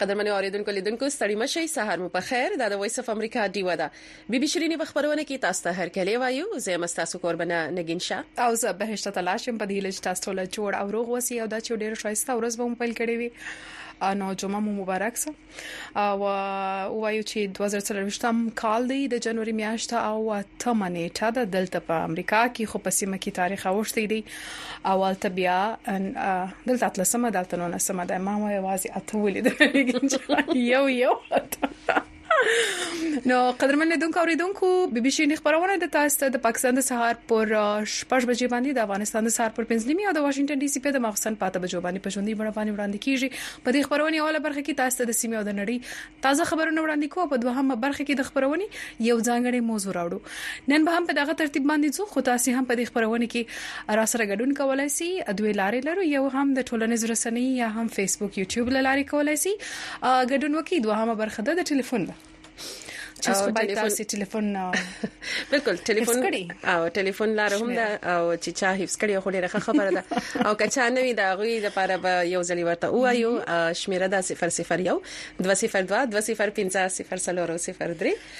قدرمنو اوریدونکو لیدونکو ستړي مشي سهار مو په خیر دا د وایس اف امریکا دیو ده بیبي شيرینې په خبرونه کې تاسو ته هر کله وایو زه مستاسو قربانه نگین شاه او زه بهشته تلاشم په دې لچ تاسو له جوړ او روغ وسی او دا چې ډیر شایسته ورځ به مو پیل کړې وي نو جمعه مو مبارک سه او وایو چې 2023م کال دی د جنوري میاشت او تمه نیټه د دلته په امریکا کې خو په سیمه کې تاریخ اوښتې دي او البته بیا دلته اتلسمه دلته نو نسمه د ما وایي وازي اته ولید یو یو نو قدرمن لیدونکو اوریدونکو بي بي شي خبرونه د تاسو ته د پاکستان د سهار پر شپږ بجې باندې د افغانستان د سهار پر پنځه نیمه او د واشنگټن ډي سي په د ماخصن پاته بجو باندې پښوندې بڼه باندې وړاندې کیږي په دې خبرونې اوله برخه کې تاسو ته د سیمې او د نړۍ تازه خبرونه وړاندې کوو په دوهمه برخه کې د خبرونې یو ځانګړی موضوع راوړو نن به هم په دغه ترتیب باندې ځو خو تاسو هم په دې خبرونه کې را سره ګډون کولای شئ دوی لارې لرو یو هم د ټولنیز رسنۍ یا هم فیسبوک یوټیوب لارې کولای شئ ګډون وکړئ دوهمه برخه ده د ټلیفون ده چې خو باید تاسو ټلیفون بالکل ټلیفون او ټلیفون لار هم دا او چې چا حفظ کړی خو ډیره خبره ده او کچا نه وی دا غوي د پاره به یو ځلی ورته وایو شمیره دا 00 یو 202 20500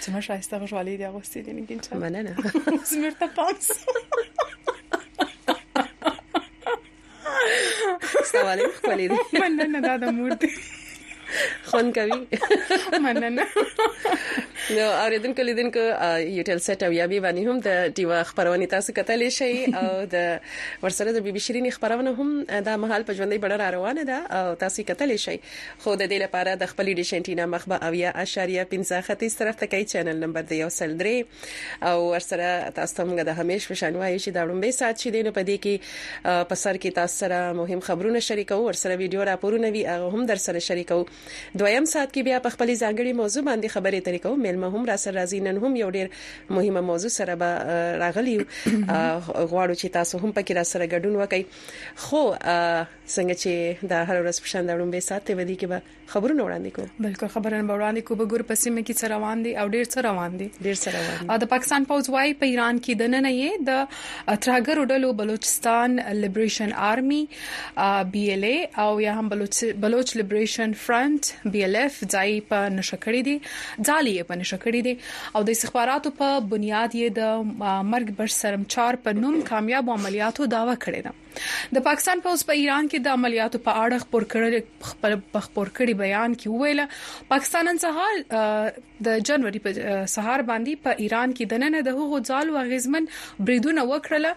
چې ما شایسته غوښوالې دی غوستې دي نه ګینځه مننه سمرته پاس سوالې خپلې دي مننه دا د مور دی خون کوي مننه نو اوریدونکو لیدونکو یو ټل سیټ او یا بي باندې هم د دیوا خبرونه تاسو کتلی شئ او د ورسره د بیبي شيرین خبرونه هم د محل په ژوندۍ بډه را روانه ده او تاسو کتلی شئ خو د دې لپاره د خپل ډیشنټینا مخبه او یا اشاریه 15 ختیځ طرف ته کوي چینل نمبر دی او سل درې او ورسره تاسو ته موږ د همیش فشان وایو چې دا لومبه سات شې دینو په دې کې په سر کې تاسو سره مهم خبرونه شریکو ورسره ویډیو راپورونه وی هغه هم در سره شریکو دویم سات کې بیا په خپل ځانګړي موضوع باندې خبرې ترې کوو ملما هم را سره راځي نن هم یو ډیر مهمه موضوع سره به راغلی غواړو چې تاسو هم پکې را سره ګډون وکړئ خو څنګه چې دا هر ورځ په شان دا لومبه سات ته ودی کې به خبرونه وړاندې کو بلکې خبرونه به وړاندې کو به ګور په سیمه کې څه روان دي او ډیر څه روان دي ډیر څه روان دي د پاکستان پوز وايي په ایران کې د نن یې د ترهګرو ډلو بلوچستان لیبریشن آرمي بي ال ای او یا هم بلوچ بلوچ لیبریشن فرنٹ بي ال اف ځای په نشکړې دي ځالي په نشکړې دي او د استخباراتو په بنیاد یې د مرګ بر سرمچار په نوم کامیاب عملیاتو داوا کړې ده د پاکستان پوځ په ایران کې د عملیاتو په اړه خپور کړی بیان کې وویل پاکستان نن سهار د جنوري په سهار باندې په ایران کې دننه د هغو ځالو غزمن بریدونه وکړل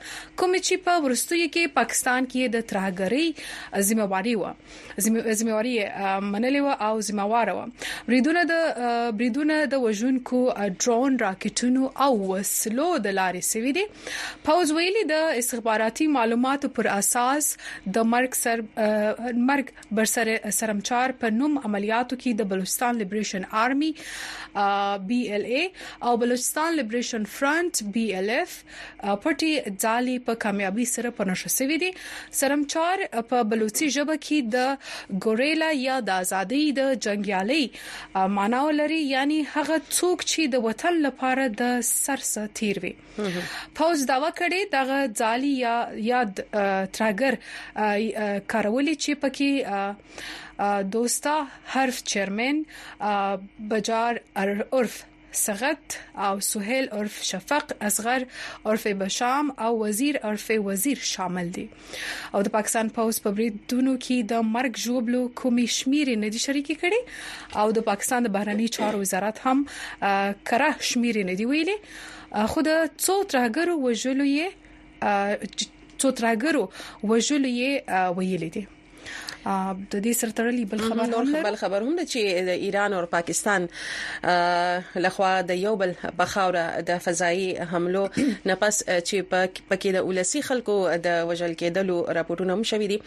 کوم چې په ورستیو کې پاکستان کې د ترهګرۍ ذمہواري و ذمہواری منلې و او ذمہوار و بریدونه د بریدونه د وژونکو ډرون راکټونو او وسلو د لارې سوي دي پوز ویلي د استخباراتي معلوماتو پر اساس د مرګ سر مرګ برسر سرمچار په نوم عملیاتو کې د بلوچستان لیبریشن آرمي بي ال ای او بلوچستان لیبریشن فرنٹ بي ال اف پټي ځالي په کامیابی سره په نښه شوې دي سرمچار په بلوڅي ژبه کې د ګوریلا یا د ازادۍ د جنگیالي معنا ولري یعنی هغه څوک چې د وطن لپاره د سرسه تیر وي پوز داوا کړي دغه ځالي یا یاد ترګر کارولي چې پکې دوستا حرف چیرمن بجار عرف سغت او سهیل عرف شفق اصغر عرف بشام او وزیر عرف وزیر شامل دي او د پاکستان پوز په بریدونو کې د مرګ ژوبلو کومي شمیرې نه دي شریکې کړي او د پاکستان د بهرنی چارو وزارت هم کره شمیرې نه دی ویلي خو د څو ترهګرو وژلو یې څو ترهګرو وژلو یې ویلي دي د دې سره تړلې بل خبر هم بل خبر هم چې د ایران او پاکستان لخوا د یو بل په خاوره د فضائي حملو نه پس چې پکې د ولسی خلکو د وژل کېدلو راپورټونه هم شوې دي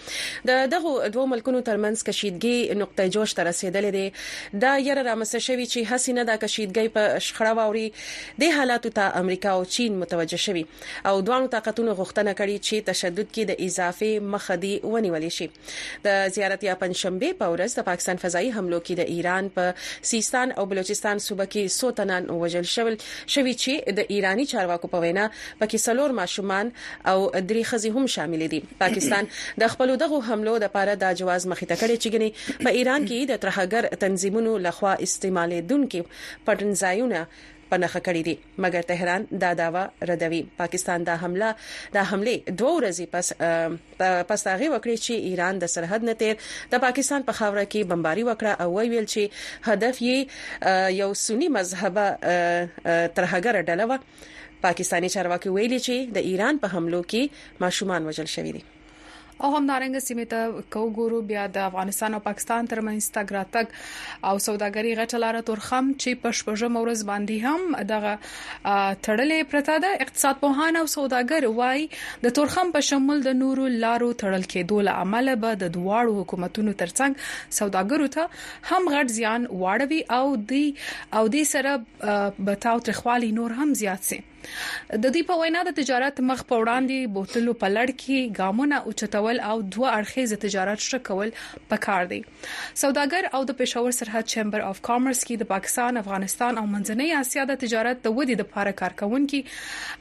د دغه دوه ملکونو ترمنځ کشیدګي نقطه جوش تر رسیدلې ده دا یې رامسه شوې چې حسینه د کشیدګي په شخړه ووري د حالاتو ته امریکا او چین متوجه شوي او دواړو طاقتونو غوښتنه کړې چې تشدد کې د اضافې مخه دې ونیول شي د زیارت یا پنځشنبه په ورځ د پاکستان فضایي حملو کې د ایران په سیستان او بلوچستان صوبه کې څو تنان وژل شول شوی چې د ایرانی چارواکو په وینا پکې څلور ماشومان او درې خزي هم شامل دي پاکستان د خپل دغه حملو د پاره د جواز مخې ته کړې چې ګني په ایران کې د ترهګر تنظیمونو لخوا استعمالېدونکو پټنځایونه په نښه کړي دي، مګر تهران دا دعوه ردوي. پاکستان دا حمله دا حملې دوه ورځې پس پس د هغې وکړې چې ایران د سرحد نه تېر د پاکستان په خاوره کې بمباري وکړه او ویل چې هدف یې یو سني مذهبه ترهګره ډله وه. پاکستاني چارواکو ویلي چې د ایران په حملو کې ماشومان وژل شوي دي. او همدارنګه سیمه ته کوګورو بیا د افغانستان او پاکستان ترمنځ تګ راتګ او سوداګري غټه لار تورخم چې په شپږم ورځ باندې هم دغه تړلې پرته ده اقتصاد پوهان او سوداګر وایي د تورخم په شمول د نورو لارو تړل کېدو له امله به د دواړو حکومتونو ترڅنګ سوداګرو ته هم غټ زیان واړوي او دی او دې سره به تاوتریخوالي نور هم زیات شي د دوی په وینا د تجارت مخ په وړاندې بوتلو په لړ کې ګامونه اوچتول او دوه اړخیز تجارت ښه کول پکار دي سوداګر او د پېښور سرحد چیمبر اف کامرس کې د پاکستان افغانستان او منځنۍ اسیا د تجارت د ودی لپاره کارکونکي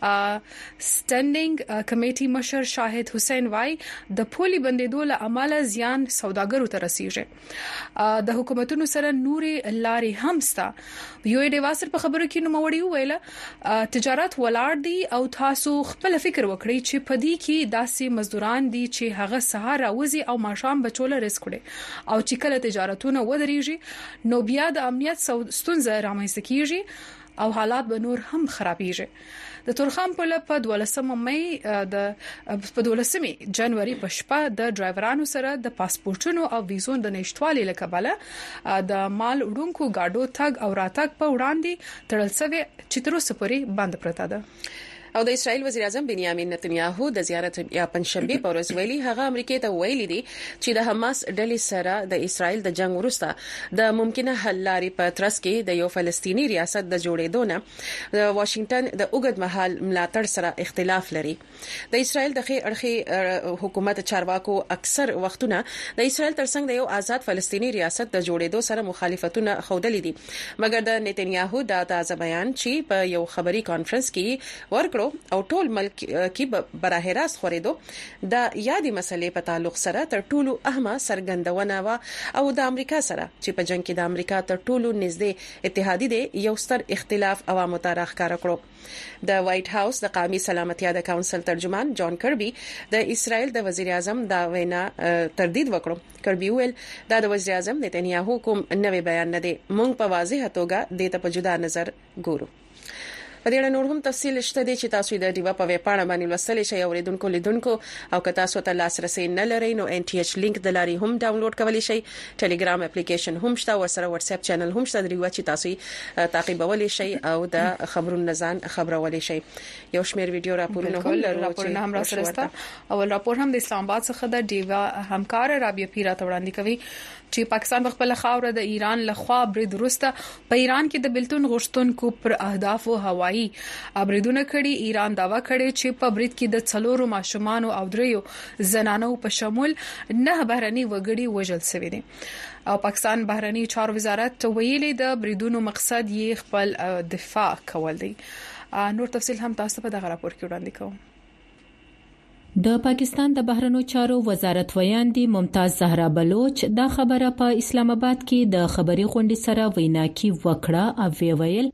سټنډینګ کمیټي مشر شاهد حسین وای د پولي بندیدو له امله زیان سوداګرو ته رسیږي د حکومتونو سره نوري لارې هم ستا یو ډي واسر په خبرو کې نو موري ویل تجارت ولاړ دی او تاسو خپل فکر وکړئ چې په دې کې داسې مزدوران دي چې هغه سهار راوځي او ماښام بچوله رزق وړي او چې کله تجارتونه ودرېږي نو بیا د امنیت ستونزه رامنځته کیږي او حالات به نور هم خرابېږي د تورخم پله په 12 مې د په 12 مې جنوري په شپه د ډرایورانو سره د پاسپورتونو او ویزو د نشټوالي لکبله د مال وړونکو گاډو تګ او راتګ په وړاندې تړل شوی چې تر اوسه پورې بند پرته ده او د اسرایل وزیر اعظم بنیامین نتنیاهو د زیارت یا پنځشنبه پر ورځ ویلي هغه امریکا ته ویلي دي چې د حماس ډلې سره د اسرایل د جنگ وروسته د ممکنه حل لارې په ترڅ کې د یو فلسطینی ریاست د جوړېدو نه د واشنګټن د اوږد مهال ملاتړ سره اختلاف لري. د اسرائیل د ښې اړخې حکومت چارواکو اکثر وختونه د اسرائیل ترڅنګ د یو ازاد فلسطیني ریاست د جوړیدو سره مخالفتونه ښودلي دي مګر د نتنیاهو دا تازه بیان چی په یو خبري کانفرنس کی یی ورکړو او ټول ملک کی براه راست خوریدو د یادی مسئلې په تعلق سره تر ټولو اهمه څرګندونه وه او د امریکا سره چی په جنګ کی د امریکا تر ټولو نږدې اتحادي دې یو ستر اختلاف عوامو ته راښکاره کړو. د وایټ هاوس د قامي سلامتیا د کونسل ترجمان جان کربي د اسراییل د وزیراعظم دا وینا تردید وکړو. کربي وویل، دا د وزیراعظم نتنیاهو کوم نوی بیان نه دی، موږ په واضحه توګه دې ته په جدا نظر ګورو. په دې اړه نور هم تفصیل شته دی چې تاسو د ډیوه په ویب پاڼه باندې لوستلی شئ او ریدونکو لیدونکو او که تاسو ته لاسرسي نه لرئ نو ان ټي ایچ لینک د لارې هم ډاونلوډ کولی شئ ټلګرام اپلیکیشن هم شته او سره واتس اپ چینل هم شته ډیوه چې تاسو تعقیبولی شئ او د خبرونو نزان خبرولی شئ یو شمیر ویډیو راپورونه هم لرو چې هم راپور هم د اسلام آباد څخه د ډیوه همکار رابعه پیرا ته وړاندې کوي چې پاکستان په خپله خاوره د ایران له خوا برید وروسته په ایران کې د بلتون غوښتونکو پر اهدافو هوایي بریدونه کړي ایران داوا کړې چې په برید کې د څلورو ماشومان او دریو زنانو په شمول نه بهرني وګړي وژل شوي دي او پاکستان بهرنی چارو وزارت ویلي د بریدونو مقصد یې خپل دفاع کول دي نور تفصيل هم تاسو په دغه راپور کې وړاندې کوم د پاکستان د بهرنو چارو وزارت ویاندې ممتاز زهرا بلوچ دا خبره په اسلام آباد کې د خبري غونډې سره وینا کې وکړه او ویې ویل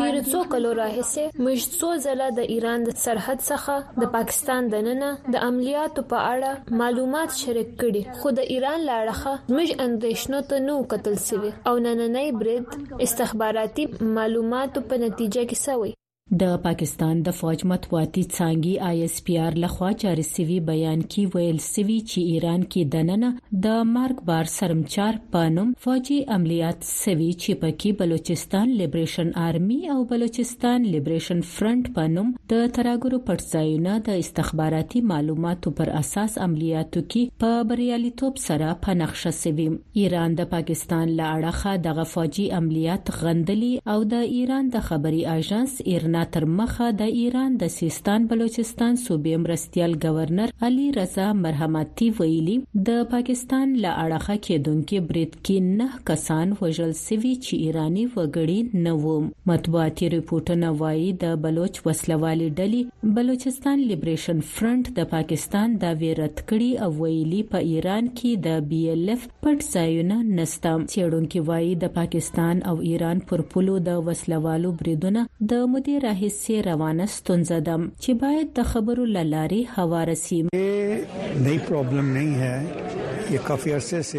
تیر څو کلو راهیسې موږ څو ځله د ایران د سرحد څخه د پاکستان دننه د عملیاتو په اړه معلومات شریک کړي خو د ایران له اړخه زموږ اندېښنو ته نه و کتل شوي او نننی برید استخباراتي معلوماتو په نتیجه کې شوی د پاکستان د فوج مطبوعاتي څانګې آی اس پی آر لخوا جاري سوي بیان کې ویل سوي چې ایران کې دننه د مارک بار سرمچار په نوم فوجي عملیات سوي چې پکې بلوچستان لیبریشن آرمي او بلوچستان لیبریشن فرنټ په نوم د تراګرو پټځایونه د استخباراتي معلوماتو پر اساس عملیاتو کې په بریالیتوب سره په نقشه سوي ایران د پاکستان له اړخه دغه فوجي عملیات غندلي او د ایران د خبري آژانس ایرنا تر مخه د ایران د سیستان بلوچستان صوبې مرستیال ګورنر علي رضا مرحماتي ویلي، د پاکستان له اړخه کېدونکي برید کې نهه کسان وژل شوي چې ایراني وګړي نه وو. مطبوعاتي رپوټونه وايي، د بلوچ وسلهوالې ډلې بلوچستان لیبرېشن فرنټ د پاکستان دعوې رد کړي او ویلي په ایران کې د بي ایل ایف پټ ځایونه نسته. څېړونکي وايي د پاکستان او ایران پر پولو د وسله والو بریدونه د مودې راهیسې روانه ستونزه ده چې باید د خبرو له لارې هواره شي.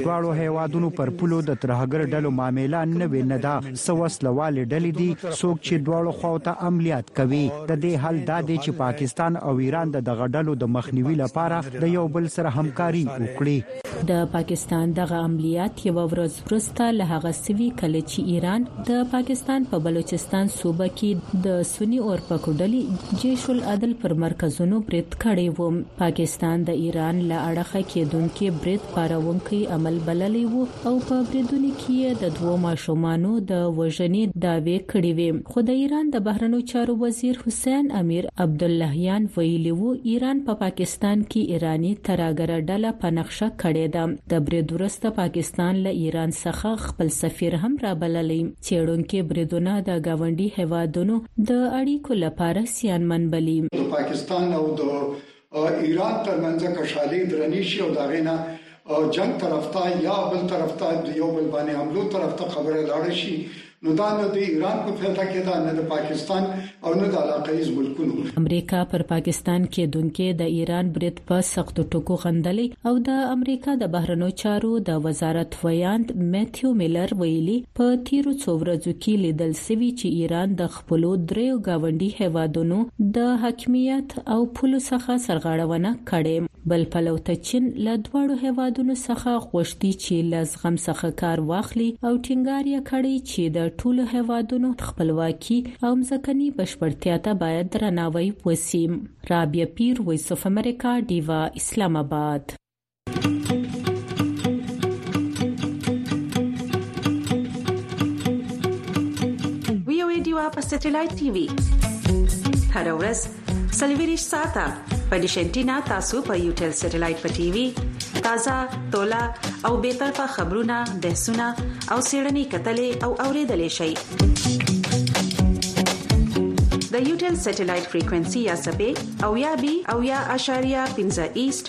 دواړو هېوادونو پر پولو د ترهګر ډلو معامله نوې نه ده. څه وسله والې ډلې دي څوک چې دواړو خواو ته عملیات کوي د دې حل دا دی چې پاکستان او ایران د دغه ډلو د مخنیوي لپاره د یو بل سره همکاري وکړي. د پاکستان دغه عملیات یوه ورځ وروسته له هغه سوي کله چې ایران د پاکستان په بلوچستان صوبه کې د سني اورپکو ډلې جیش العدل پر مرکزونو برید کړی وو. پاکستان د ایران له اړخه کیدونکي برید پاروونکی عمل بللی وو. او په بریدونو کې یې د دوو ماشومانو د وژنې دعوې کړې وې، خو د ایران د بهرنیو چارو وزیر حسین امیر عبداللهیان ویلي وو، ایران په پاکستان کې ایراني ترهګره ډله په نخښه کړې ده. د برید وروسته پاکستان له ایران څخه خپل سفیر هم رابللی. څېړونکي بریدونه د ګاونډي هېوادونو د اړیکو لپاره زیانمن بلي. د پاکستان او د او ایران ترمنځ کشالې درنې شي او دا غینا جنگ طرف ته یا بل طرف ته د یو بل باندې حملو طرف ته خبره لاړ شي نو دا نه د ایران په فایده کې دا نه د پاکستان او نه د علاقایز ملکونو امریکا پر پاکستان کې دونکو د ایران برید په سخت ټکو غندلې او د امریکا د بهرنیو چارو د وزارت ویاند میتھیو میلر ویلي په تیرو څو ورځو کې لیدل شوی چې ایران د خپلو دریو گاونډي هیوادونو د حاکمیت او پولو څخه سرغړونه کړې بل پلو ته چین له دواړو هیوادونو څخه غوښتي چې له زغم څخه کار واخلي او ټینګار یې کړی چې د ټولو هیوادونو خپلواکي او مزکني بشپړتیا ته باید درناوی وسی رابیا پیر ویس اف امریکا دیوا اسلام آباد وی او ډیوا په سټلایټ ټي وي هر ورځ سلویریش ساته په ډیشنټینا تاسو په یو ټل سټلایټ په ټي وي تازه تولا او به طرفه خبرونه بحثونه او سیړنی کتلې او اوریدلې شي د یو ټل سټلایټ فریکوئنسي یا سبې او یا بي او یا اشاریه 15 ایست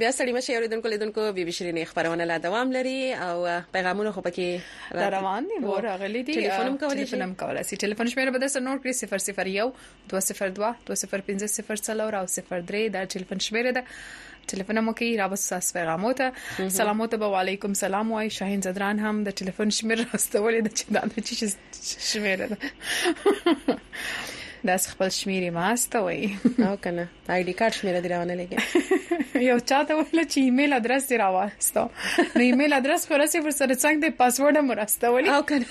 بیا سړی مشه اوریدونکو لیدونکو بي بي شيرينې خبرونه لا دوام لري او پیغامونه خو پکې روان دي مور غلي دي ټلیفون هم کولی شي کولی شي ټلیفون شمیره به درسره نوٹ کړی 001 202 205 او 03 دا ټلیفون شمیره ده ټلیفون مو کوي را بس تاسو پیغامو ته سلام ته به وعلیکم سلام وای شاهین زدران هم د ټلیفون شمیر راستولې د چې دا د چی شمیر ده دا خپل شمیر ما استوي او کنه آی ډی کارت شمیره دی راونه لګي یو چا ته ویل چې ایمیل ادرس دی راوستو نو ایمیل ادرس خو رسې پر سره څنګه دی پاسورډ هم راستولې او کنه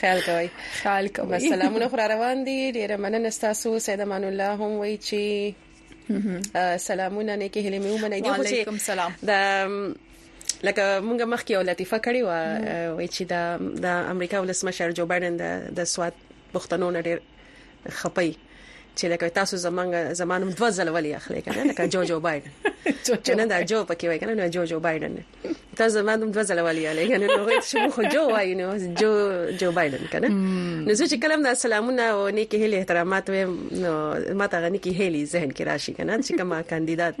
خیال کوي خیال کوي سلامونه خور روان دي ډیره مننه تاسو سید امان الله هم وی چې سلامونه نه کې هلې مې ومنه دي خو چې د لکه مونږه مخکې یو لطیفه کړې و وای چې د د امریکا ولسمشر جو بایدن د د سواد پښتنو نه ډېر خپي چې لکه تاسو زمنګ زمانم دوه ځل ولې اخلي کنه لکه جو جو بایډن چې نه دا جو پکې وای کنه نه جو جو بایډن تاسو زمانم دوه ځل ولې اخلي کنه نو هیڅ شو خو جو وای نو جو جو بایډن کنه نو زه چې کلم دا سلامونه او نیکی هلي احترامات و نو ماته غني کې هلي ذهن کې راشي کنه چې کومه کاندیدات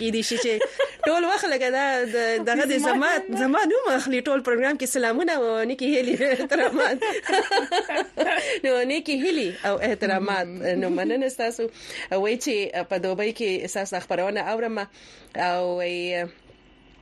کې دي شي چې ټول وخت لګا دا دغه د زما زما نوم اخلي ټول پروګرام کې سلامونه او نیکی هلي احترامات نو نیکی هلي او احترامات نو مننه تاسو وای چې په دوبۍ کې اساس خبرونه اورم او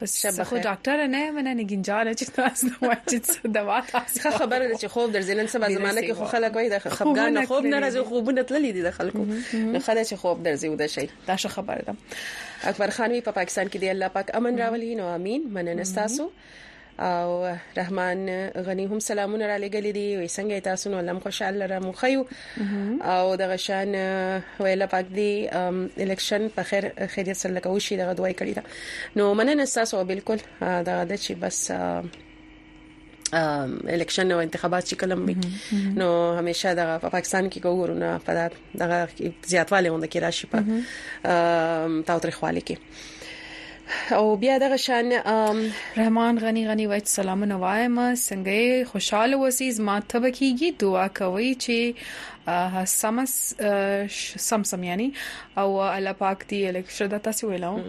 بس شب بخیر خو ډاکټر نه یم نه نګین جان چې تاسو نو وایي چې دوا تاسو خه خبره ده چې خوب در زینن سبا زمانه کې خو خلک وایي د خپګان نه خوب نه راځي خوبونه تللی دي د خلکو نو خدای چې خوب درځي ودا شي دا ښه خبره ده اکبر خان وی په پاکستان کې دی الله پاک امن راولي نو امين مننه تاسو او رحمان غنی هم سلامونه را لګلې دي وي څنګه تاسو نو لم خوشاله را مخیو او دغه شان ویله پاک دي الیکشن په خیر خیر سره لکه وشي دغه دوی کړی دا نو مننه تاسو او بالکل دا د چې بس الیکشن او انتخابات چې کلم وي نو همیشه د پاکستان کې ګورونه په دغه زیاتواله وند کې راشي په تاوتریخوالي کې او بیا دغه شان رحمان غنی غنی وایي سلامونه وایم څنګه خوشاله وسی زما ته بکیږي دعا کوي چې سمس سم سم یعنی او الله پاک دی الیکشن د تاسو ویلاو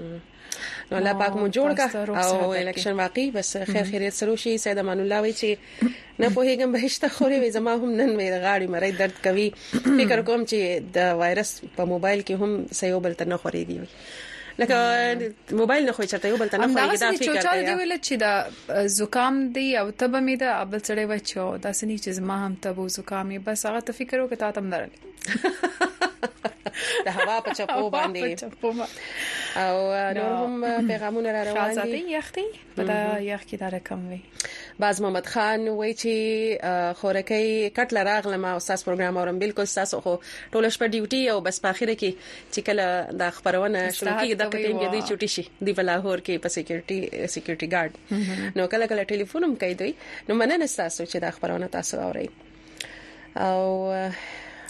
نو الله پاک مو جوړ کا او الیکشن واقعي بس خیر خیریت سره شي سید امان الله وی چې نه پوهیږم بهشته خوري وي زما هم نن مې غاړي مړی درد کوي فکر کوم چې د وایرس په موبایل کې هم سيو بل تر نه خوريږي لکه موبایل نه خو چرته یو بل ته نه خوريږي دا فکر کوي چې دی ویل چې دا زکام دی او تب مې دا ابل سړی وچو دا سني چې زما هم تب او زکام بس هغه ته فکر وکړه تا تم درل د هوا په چپو باندې او نور هم پیغامونه را روان دي ساتي یختي په دا یخ کې دا رقم وي باز محمد خان وای چې خورکۍ کټ لراغله ما استاد پروګرام اورم بالکل تاسو خو ټول شپه ډیوټي او بس په اخر کې چې کله دا خبرونه شروع کیږي د ټیم کې دی چټي شي دی په لاهور کې په سکیورټي سکیورټي ګارد نو کله کله ټلیفون هم کوي دوی نو مننه تاسو چې دا خبرونه تاسو اورئ او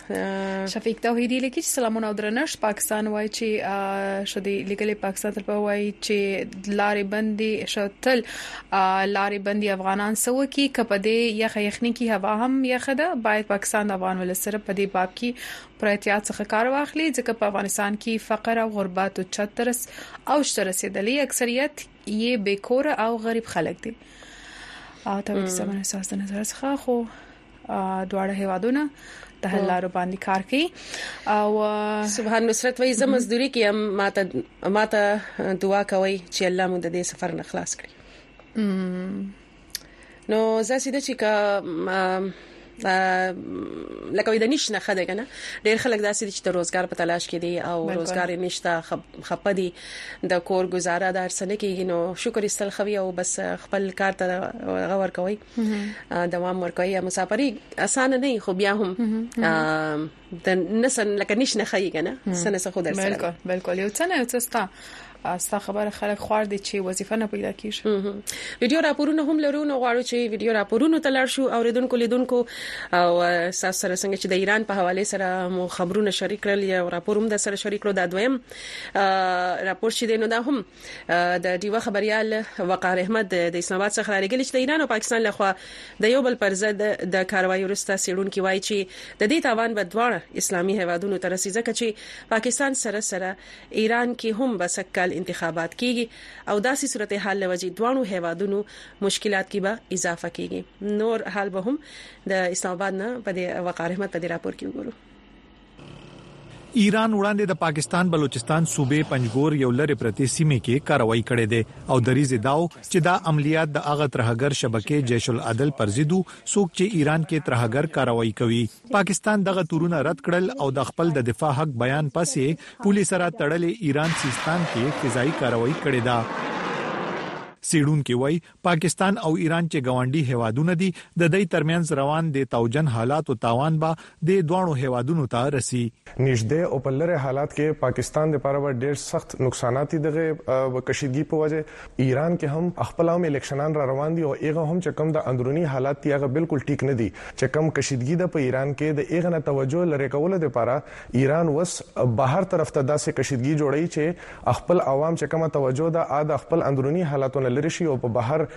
شفیق توحیدی لیکي چې سلامونه او درنښت پاکستان وایي چې شدي لیګل پاکستان تر په وایي چې لارې بندي شتل لارې بندي افغانان سو کی کپ دې یخ یخنی کی هوا هم یخ ده باید پاکستان د افغان ول سره په دې باب کې پر احتیاط څخه کار واخلي ځکه په افغانستان کې فقر او غربت او چترس او شترسې دلی اکثریت یې بې کور او غریب خلک دي او ته به سمه احساس نه زړه څخه خو دواړه هوادونه د حل لارو باندې کار کوي او سبحان نصرت وای زه مزدوري کې ماته ماته دعا کوي چې الله مو د دې سفر نه خلاص کړي نو زاسې د چې کا لکه وې د نشنه خده کنه ډیر خلک داسې چې د روزګار په تلاش کې دي او روزګار نشته خپ دي د کور گزاره د ارسنه کېږي نو شکر استل خوي او بس خپل کار ته غور کوي دوام ورکوي مسافري اسانه نه خو بیا هم د نسن لکه نشنه خی کنه سنه څه خو در سره بالکل بالکل یو څه نه یو څه ستا ستا خبره خلک خوار دي چې وظیفه نه پیدا کیږي ویډیو راپورونه هم لرو نو غواړو چې ویډیو راپورونه تلل شو او ردونکو لیدونکو او ساس سره څنګه چې د ایران په حواله سره مو خبرونه شریک کړل یا راپور هم د سره شریک کړو دا دویم راپور چې دینو دا هم د ډیوه خبريال وقار احمد د اسلام آباد څخه راغلی چې د ایران او پاکستان لخوا د یو بل پر ضد د کاروایی وروسته سیړونکو وایي چې د دې تاوان به دواړه اسلامي هیوادونو ته رسي ځکه چې پاکستان سره سره ایران کې هم به سږکال انتخابات کیږي او داسې صورتحال له وجې دواړو هیوادونو مشکلات کې به اضافه کیږي نور حال به هم د اسلام آباد نه په وقار احمد په دې راپور کې وګورو ایران وړاندې د پاکستان بلوچستان صوبې پنجګور یو لرې پرتې سیمې کې کاروایی کړې ده او دریزه داو چې دا عملیات د هغه ترهګر شبکې جیش العدل پر ضد څوک چې ایران کې ترهګر کاروایی کوي پاکستان دغه تورونه رد کړل او د خپل د دفاع حق بیان پسې پولیس را تړلې ایران سیستان کې فضایي کاروایی کړې ده سیډون کې وای پاکستان او ایران چې ګاونډي هېوادونه دي، د دوی ترمنځ روان دې تاوجن حالاتو تاوان به دې دواړو هېوادونو ته رسي. نژدې او په لرې حالات کې پاکستان لپاره به ډېر سخت نقصانات دي دغې کشیدګي په وجه. ایران کې هم خپله هم الیکشنان را روان دي او هغه هم چې کوم د اندروني حالات دي هغه بلکل ټیک نه دي. چې کوم کشیدګي ده په ایران کې د هغې نه توجه لرې کولو لپاره ایران اوس بهر طرف ته داسې کشیدګي جوړوي چې خپل عوام چې کومه توجه ده هغه د خپل اندروني حالاتو نه لرې شي او په بهر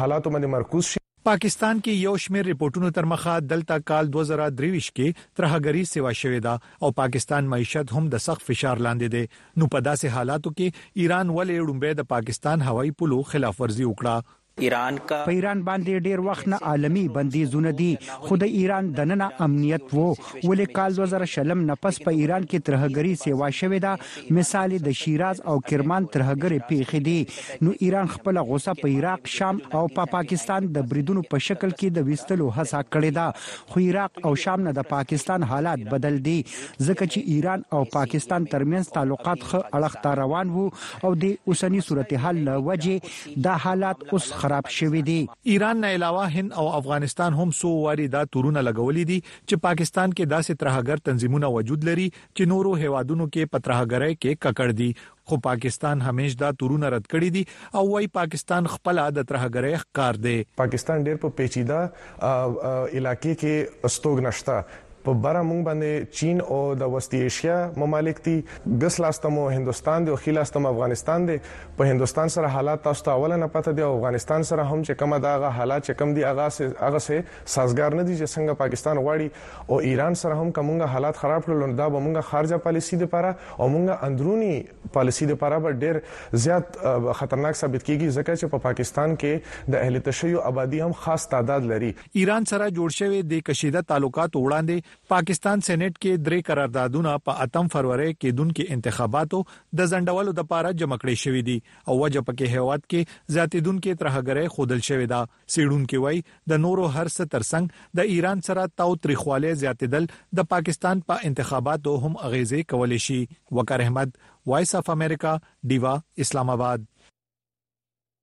حالاتو باندې مرکوز شي. پاکستان کې یو شمېر رپوټونو تر مخه دلته کال دوه زره درې ویشت کې ترهګري سیوا شوې ده او پاکستان معیشت هم د سخت فشار لاندې دی نو په داسې حالاتو کې ایران ولې ړومبی د پاکستان هوایي پولو خلاف ورزي وکړه؟ ایران کا. په ایران باندې ډیر وخت نه عالمي بندیزونه دي خو د ایران دننه امنیت وو ولې کال دوه زره شلم نه پس په ایران کې ترهګري سیوا شوې ده مثال یې د شیراز او کرمان ترهګرې پیښې دي نو ایران خپله غوسه په عراق شام او په پاکستان د بریدونو په شکل کې د ویستلو هڅه کړې ده خو عراق او شام نه د پاکستان حالات بدل دي ځکه چې ایران او پاکستان ترمنځ تعلقات ښه اړخ ته روان وو او دې اوسني صورتحال له وجې دا حالات اوس خراب شوي دي. ایران نه علاوه هند او افغانستان هم څو واري دا تورونه لګولي دي چې پاکستان کې داسې ترهګر تنظیمونه وجود لري چې نورو هیوادونو کې په ترهګرۍ کې ککړ دي خو پاکستان همیش دا تورونه رد کړي دي او وایي پاکستان خپله د ترهګرۍ ښکار دی. پاکستان ډیر په پیچیده علاقې کې استوګنه شته. په بره مونږ باندې چین او د وسطي ایشیا ممالک دي ګس لاستمو هندستان دی او خي لاستم افغانستان دی په هندستان سره حالات تاسو ته اوله نه پته دی او افغانستان سره هم چې کومه داغه حالات چې کم دي هغه سه هغه سه سازگار نه دي چې څنګه پاکستان غواړي او ایران سره هم کومه حالات خراب کړل نو دا به مونږه خارجه پالیسی لپاره او مونږه اندرونی پالیسی لپاره به ډیر زیات خطرناک ثابت کیږي ځکه چې په پا پاکستان کې د اهل تشیع آبادی هم خاص تعداد لري ایران سره جوړ شوی د کشیده تعلقاتو وړاندې پاکستان سینیټ کې درې قراردادونه په اتم فرورۍ کیدونکي انتخاباتو د ځنډولو دپاره جمع کړی شوي دي او وجه پکې هیواد کې زیاتیدونکې ترهګرۍ ښودل شوې ده څیړونکي وایي د نورو هر څه تر څنګ د ایران سره تاو تریخوالی زیاتیدل د پاکستان په انتخاباتو هم اغیزې کولی شي وقار احمد وایس اف امریکا ډیوا اسلام آباد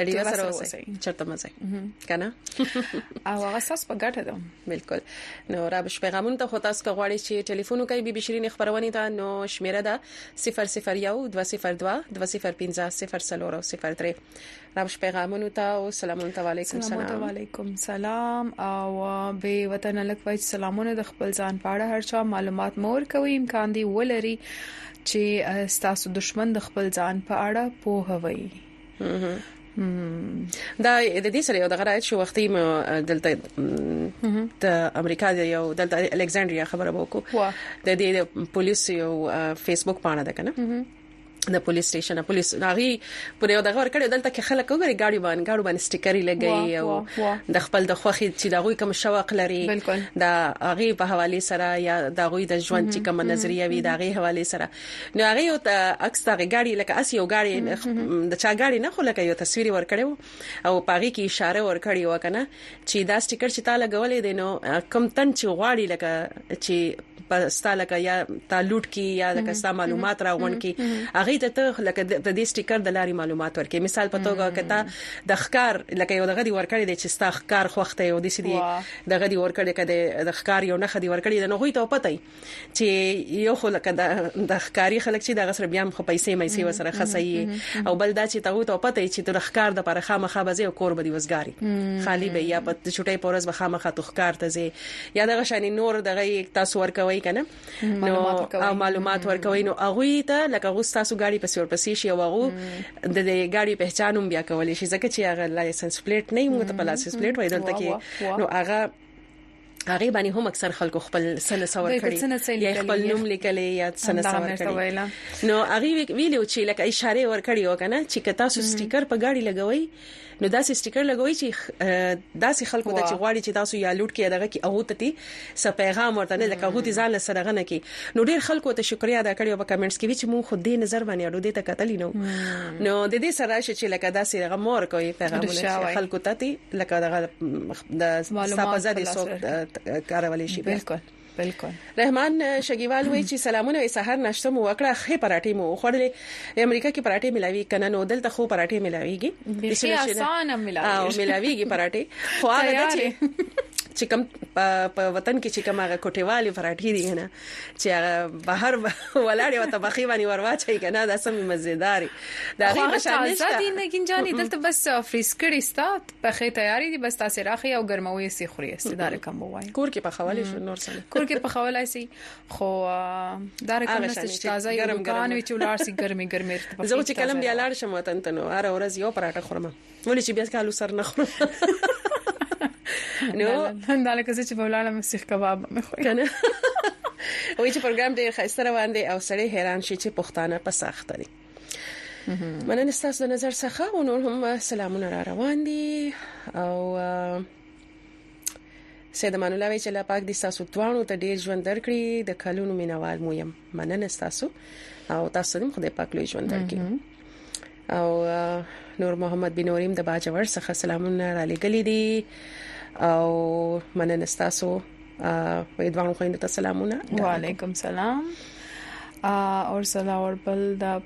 د ډیو سره اوسئ چرته مزه کنه او هغه ساس په ګټه ده بالکل نو را بش پیغامون ته خو تاسو غواړي چې ټلیفون کوي بي بي شيرین خبرونه ده نو شمیره ده 001 202 205 را بش پیغامون ته او سلام علیکم سلام علیکم سلام او به وطن لک وای سلامونه د خپل ځان پاړه هر چا معلومات مور کوي امکان دی ولري چې ستاسو دشمن د خپل ځان په اړه پوه وي دا د دې سره یو د غرايت شو وختي دلته د امریکا د یو دلته الکسانډریا خبره وکړو د دې پولیس یو فیسبوک پاڼه ده کنه د پولیس سټیشن پولیس هغه پر یو دغه ورکړی دلته کې خلک وګوري گاډي باندې گاډو باندې سټیکري لګي او د خپل د خوخي چې دا غوي کوم شوق لري دا هغه په حواله سره یا دا غوي د ژوند چې کوم نظریه وي دا غي حواله سره نو هغه یو عکس دا غاډي لکه اس یو غاډي د چا غاډي نه خو لکه یو تصویر ورکړو او په هغه کې اشاره ورکړی و کنه چې دا سټیکر چې تا لګولې دی نو کم تن چې غواړي لکه چې پستا لکه یا تعلق کی یا د کستا معلومات راغون کی هغه ته ته لکه د دې سټیکر د لاري معلومات ورکې مثال په توګه کته د خکار لکه یو دغه دی ورکړی دی چې ستا خکار خوخته یو دي سړي دغه دی ورکړی کده د خکار یو نه خدي ورکړی د نو غوي ته پته چې یو خو لکه د ښکاری خلک چې دغه سره بیا هم خو پیسې مې سي وسره خسایي او بل دا چې ته ته پته چې ته د ښکار د پرخه مخه بځي او کور بدی وسګاری خالی به یا په چټي پورز به خامخه تو ښکار ته زی یا دغه شانی نور دغه تاسو ورکوي کنه نو معلومات ورکوي نو اغه ته لکه غوستا تاسو ګاډي پسې ورپسې شي او هغه د دې ګاډي پہچان هم بیا کولای شي ځکه چې هغه لایسنس پلیټ نه موږ ته په لایسنس پلیټ وای دلته کې نو هغه هغه باندې هم اکثر خلکو خپل سن سور کړی یا خپل نوم لیکلی یا سن سور کړی نو هغه ویلو چې لکه اشاره ور کړی و کنه چې کتا سو سټیکر په گاډي لګوي نو دا سې سټیکر لګوي چې دا سې خلکو ته چې غواړي چې تاسو یا لوټ کې دغه کې هغه ته سه پیغام ورته نه لکه هغه ځان له سره غنه کې نو ډیر خلکو ورته شکریا ادا کړې او په کمنټس کې وی چې مونږ خو دې نظر باندې اړو دې ته کتلی نو نو د دې سره راشه چې لکه داسې هغه مور کوي پیغامونه خلکو ته تی لکه دغه د سپازه دې سو کارول شي بالکل بالکل رحمان شګیوال وی چې سلامونه سحر ناشته مو وکړه خې پراټې مو خوړلې امریکا کې پراټې ملاوي کنه نو دلته خو پراټې ملاويږي ډېر آسان ملاوي او ملاويږي پراټې خو هغه چې چې کوم په وطن کې چې کوم هغه کوټیوالي پراټي دي نه چې هغه بهر ولاړې وته بخي باندې ورواچي کنه دا سم مزیداري دا غي بشان نشته دا دین کې جانې دلته بس فریز کړي ستا په خې تیاری دي بس تاسو راخي او ګرموي سي خوري استدار کوم وای کور کې په خوالې شو نور سره کور کې په خوالې سي خو دا رقم نشته چې تازه یو دکان وی چې ولار سي ګرمي ګرمي ارتباط زه چې کلم بیا لاړ شم وطن ته نو هر ورځ یو پراټه خورم ولې چې بیا کالو سر نه خورم نو دا لکه چې په ولاړه مسیخ کباب مې خو کنه وای چې پروګرام ډیر خسته روان دی او سړی حیران شي چې پښتانه په سخت دي مننه ستاسو د نظر څخه او نور هم سلامونه را روان دي او سید امان الله وی چې الله پاک دې تاسو دوانو ته ډیر ژوند درکړي د کلونو مینوال مو يم مننه تاسو او تاسو هم خدای پاک لوی ژوند درکړي او نور محمد بن نوریم د باجوړ څخه سلامونه را لګلې دي او مننه تاسو په دوانو خويندو ته سلامونه وعليکم سلام اور سلا اور بل د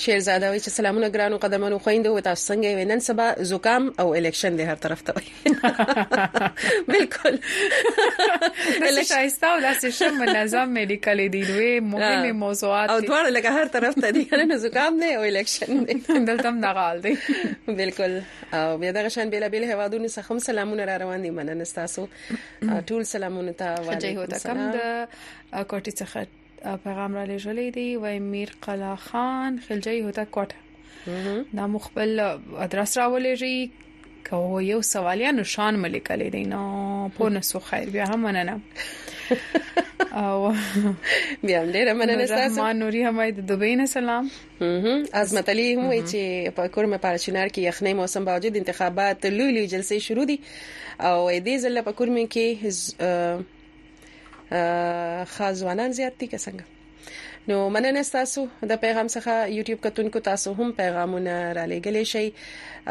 شیرزاده وای چې سلامونه ګرانو قدرمنو خويندو و تاسو څنګه وي نن سبا زکام او الیکشن دی هر طرف ته وای بالکل داسې شایسته او داسې شم منظم میډیکل دی دوی مهمه موضوعات او دواړه لکه هر طرف ته دی نن زکام نه او الیکشن دی دلته هم دغال دی بالکل او بیا دغه شان بیل بیل هوادونو څخه هم سلامونه را روان دي مننه تاسو ټول سلامونه ته وایي کوم د کوټي څخه پیغام را لېږلی دی وای میر قلا خان خلجی هوتک کوټه دا مخبل ادرس راولېږي که یو سوال یا نشان ملي کړی دی نو په نسو خیر بیا هم مننه او بیا هم ډیره مننه تاسو رحمان نوري هم د دوبۍ نه سلام عظمت علي هم وی چې په کورم پارچینار کې یخنۍ موسم باوجود انتخابات لوی لوی جلسې شروع دي او دې ځل په کورم کې خاص ځوانان زیات دي که څنګه نو مننه تاسو د پیغام څخه یوټیوب کتونکو تاسو هم پیغامونه را لېګلې شي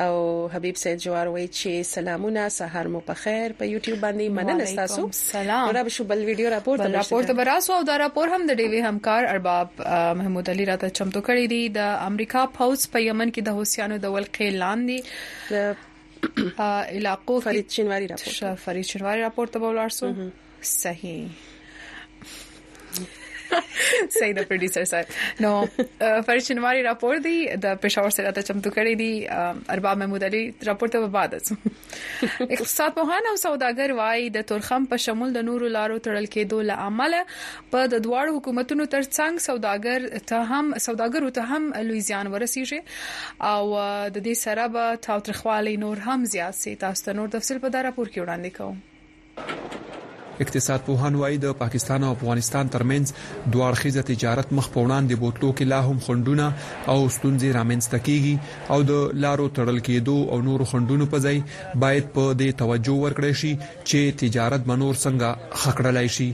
او حبیب سید جوار وایي چې سلامونه سحر مو په خیر په یوټیوب باندې مننه تاسو سلام را به شو بل ویډیو راپورته بل راپورته براسو او دا راپور هم د ډیوی همکار ارباب محمود علي راته چمتو کړی دی د امریکا پوز په یمن کې د حوثیانو د ولقې لاندې علاقو فرید شینواری راپور فرید شینواری راپور ته ولاړ سو صحیح صحیح د پروډوسر صاحب نو فرشنواري راپور دی د پېښور سره ته چمتو کړی دی ارباب محمود علي راپور ته بعد اقتصاد پوهان او سوداګر وايي د تورخم په شمول د نورو لارو تړل کېدو لامل په د دواړو حکومتونو تر څنګ سوداګر ته هم سوداګرو ته هم لوی زیان ورسیږي او د دې سره به تاوتریخوالی نور هم زیات سي تاسو ته نور تفصیل په دا راپور کې وړاندې کوم اقتصاد پوهان وایي د پاکستان او افغانستان ترمنځ دوه اړخیزه تجارت مخ په وړاندې بوتلو کې لا هم خندونه او ستونزې رامنځته کیږي او د لارو تړل کېدو او نورو خندونو په ځای باید په دې توجه ورکړی شي چی تجارت به نور څنګه ښه کړلای شی.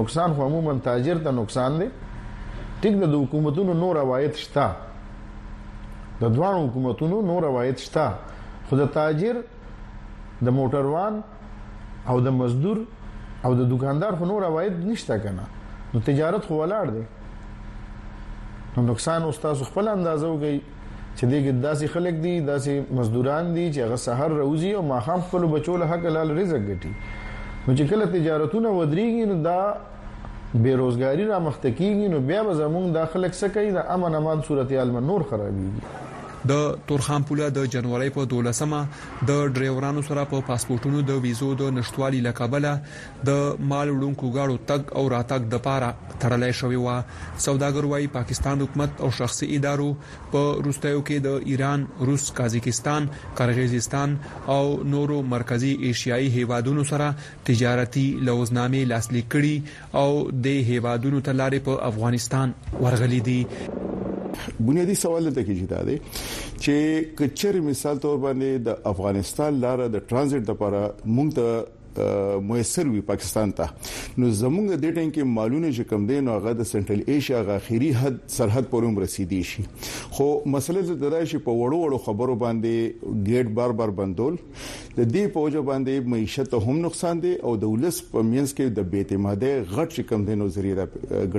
نقصان خو عموما تاجر ته نقصان دی ټیک ده د حکومتونو نور عواید شته د دواړو حکومتونو نور عواید شته خو د تاجر د موټروان او د مزدور او د دکاندار خو نور عواید نشته کنه نو تجارت خو ولاړ دی نو نقصان اوس تاسو خپل اندازه وګئ چې دې کې داسې خلک دي داسې مزدوران دي چې هغه سحر روزي او ماخام خپل بچو له حق لال رزق ګټي نو چې کله تجارتونه ودرېږي نو دا بیروزګاری را مخته کیږي نو بیا به زمونږ د خلک څه کوي د امن امان صورتحال به نور خرابېږي د تورخان پوله د جنوري په 12مه د ډرایورانو سره په پاسپورتونو د ویزو د نشټوالي لکبله د مال وړونکو ګاړو تګ او راتګ دپاره تړلی شوی وه. سوداګر وايي پاکستان حکومت او شخصي ادارو په وروستیو کې د ایران، روس، قازقستان، قرغیزستان او نورو مرکزي ایشیايي هیوادونو سره تجارتي لوظنامې لاسلیک کړي او دې هیوادونو ته لارې په افغانستان ورغلي دي. بنیادي سوال دلته کیږي دا دی چې که چیرې مثال طور باندې د افغانستان لاره د ټرانزیټ دپاره موږ ته میسر وي پاکستان ته نو زمونږ د دې ټینګ کې مالونه چې کم دي نو هغه د سنټرل ایشیا غاخيري حد سرحد پورې هم رسیدي شي خو مسله د درای شي په وړو وړو خبرو باندې ګیټ بار بار بندول د دې په وجه باندې معیشت هم نقصان دي او د ولس په مینس کې د بیت ماده غټ چې کم دي نو ذریعہ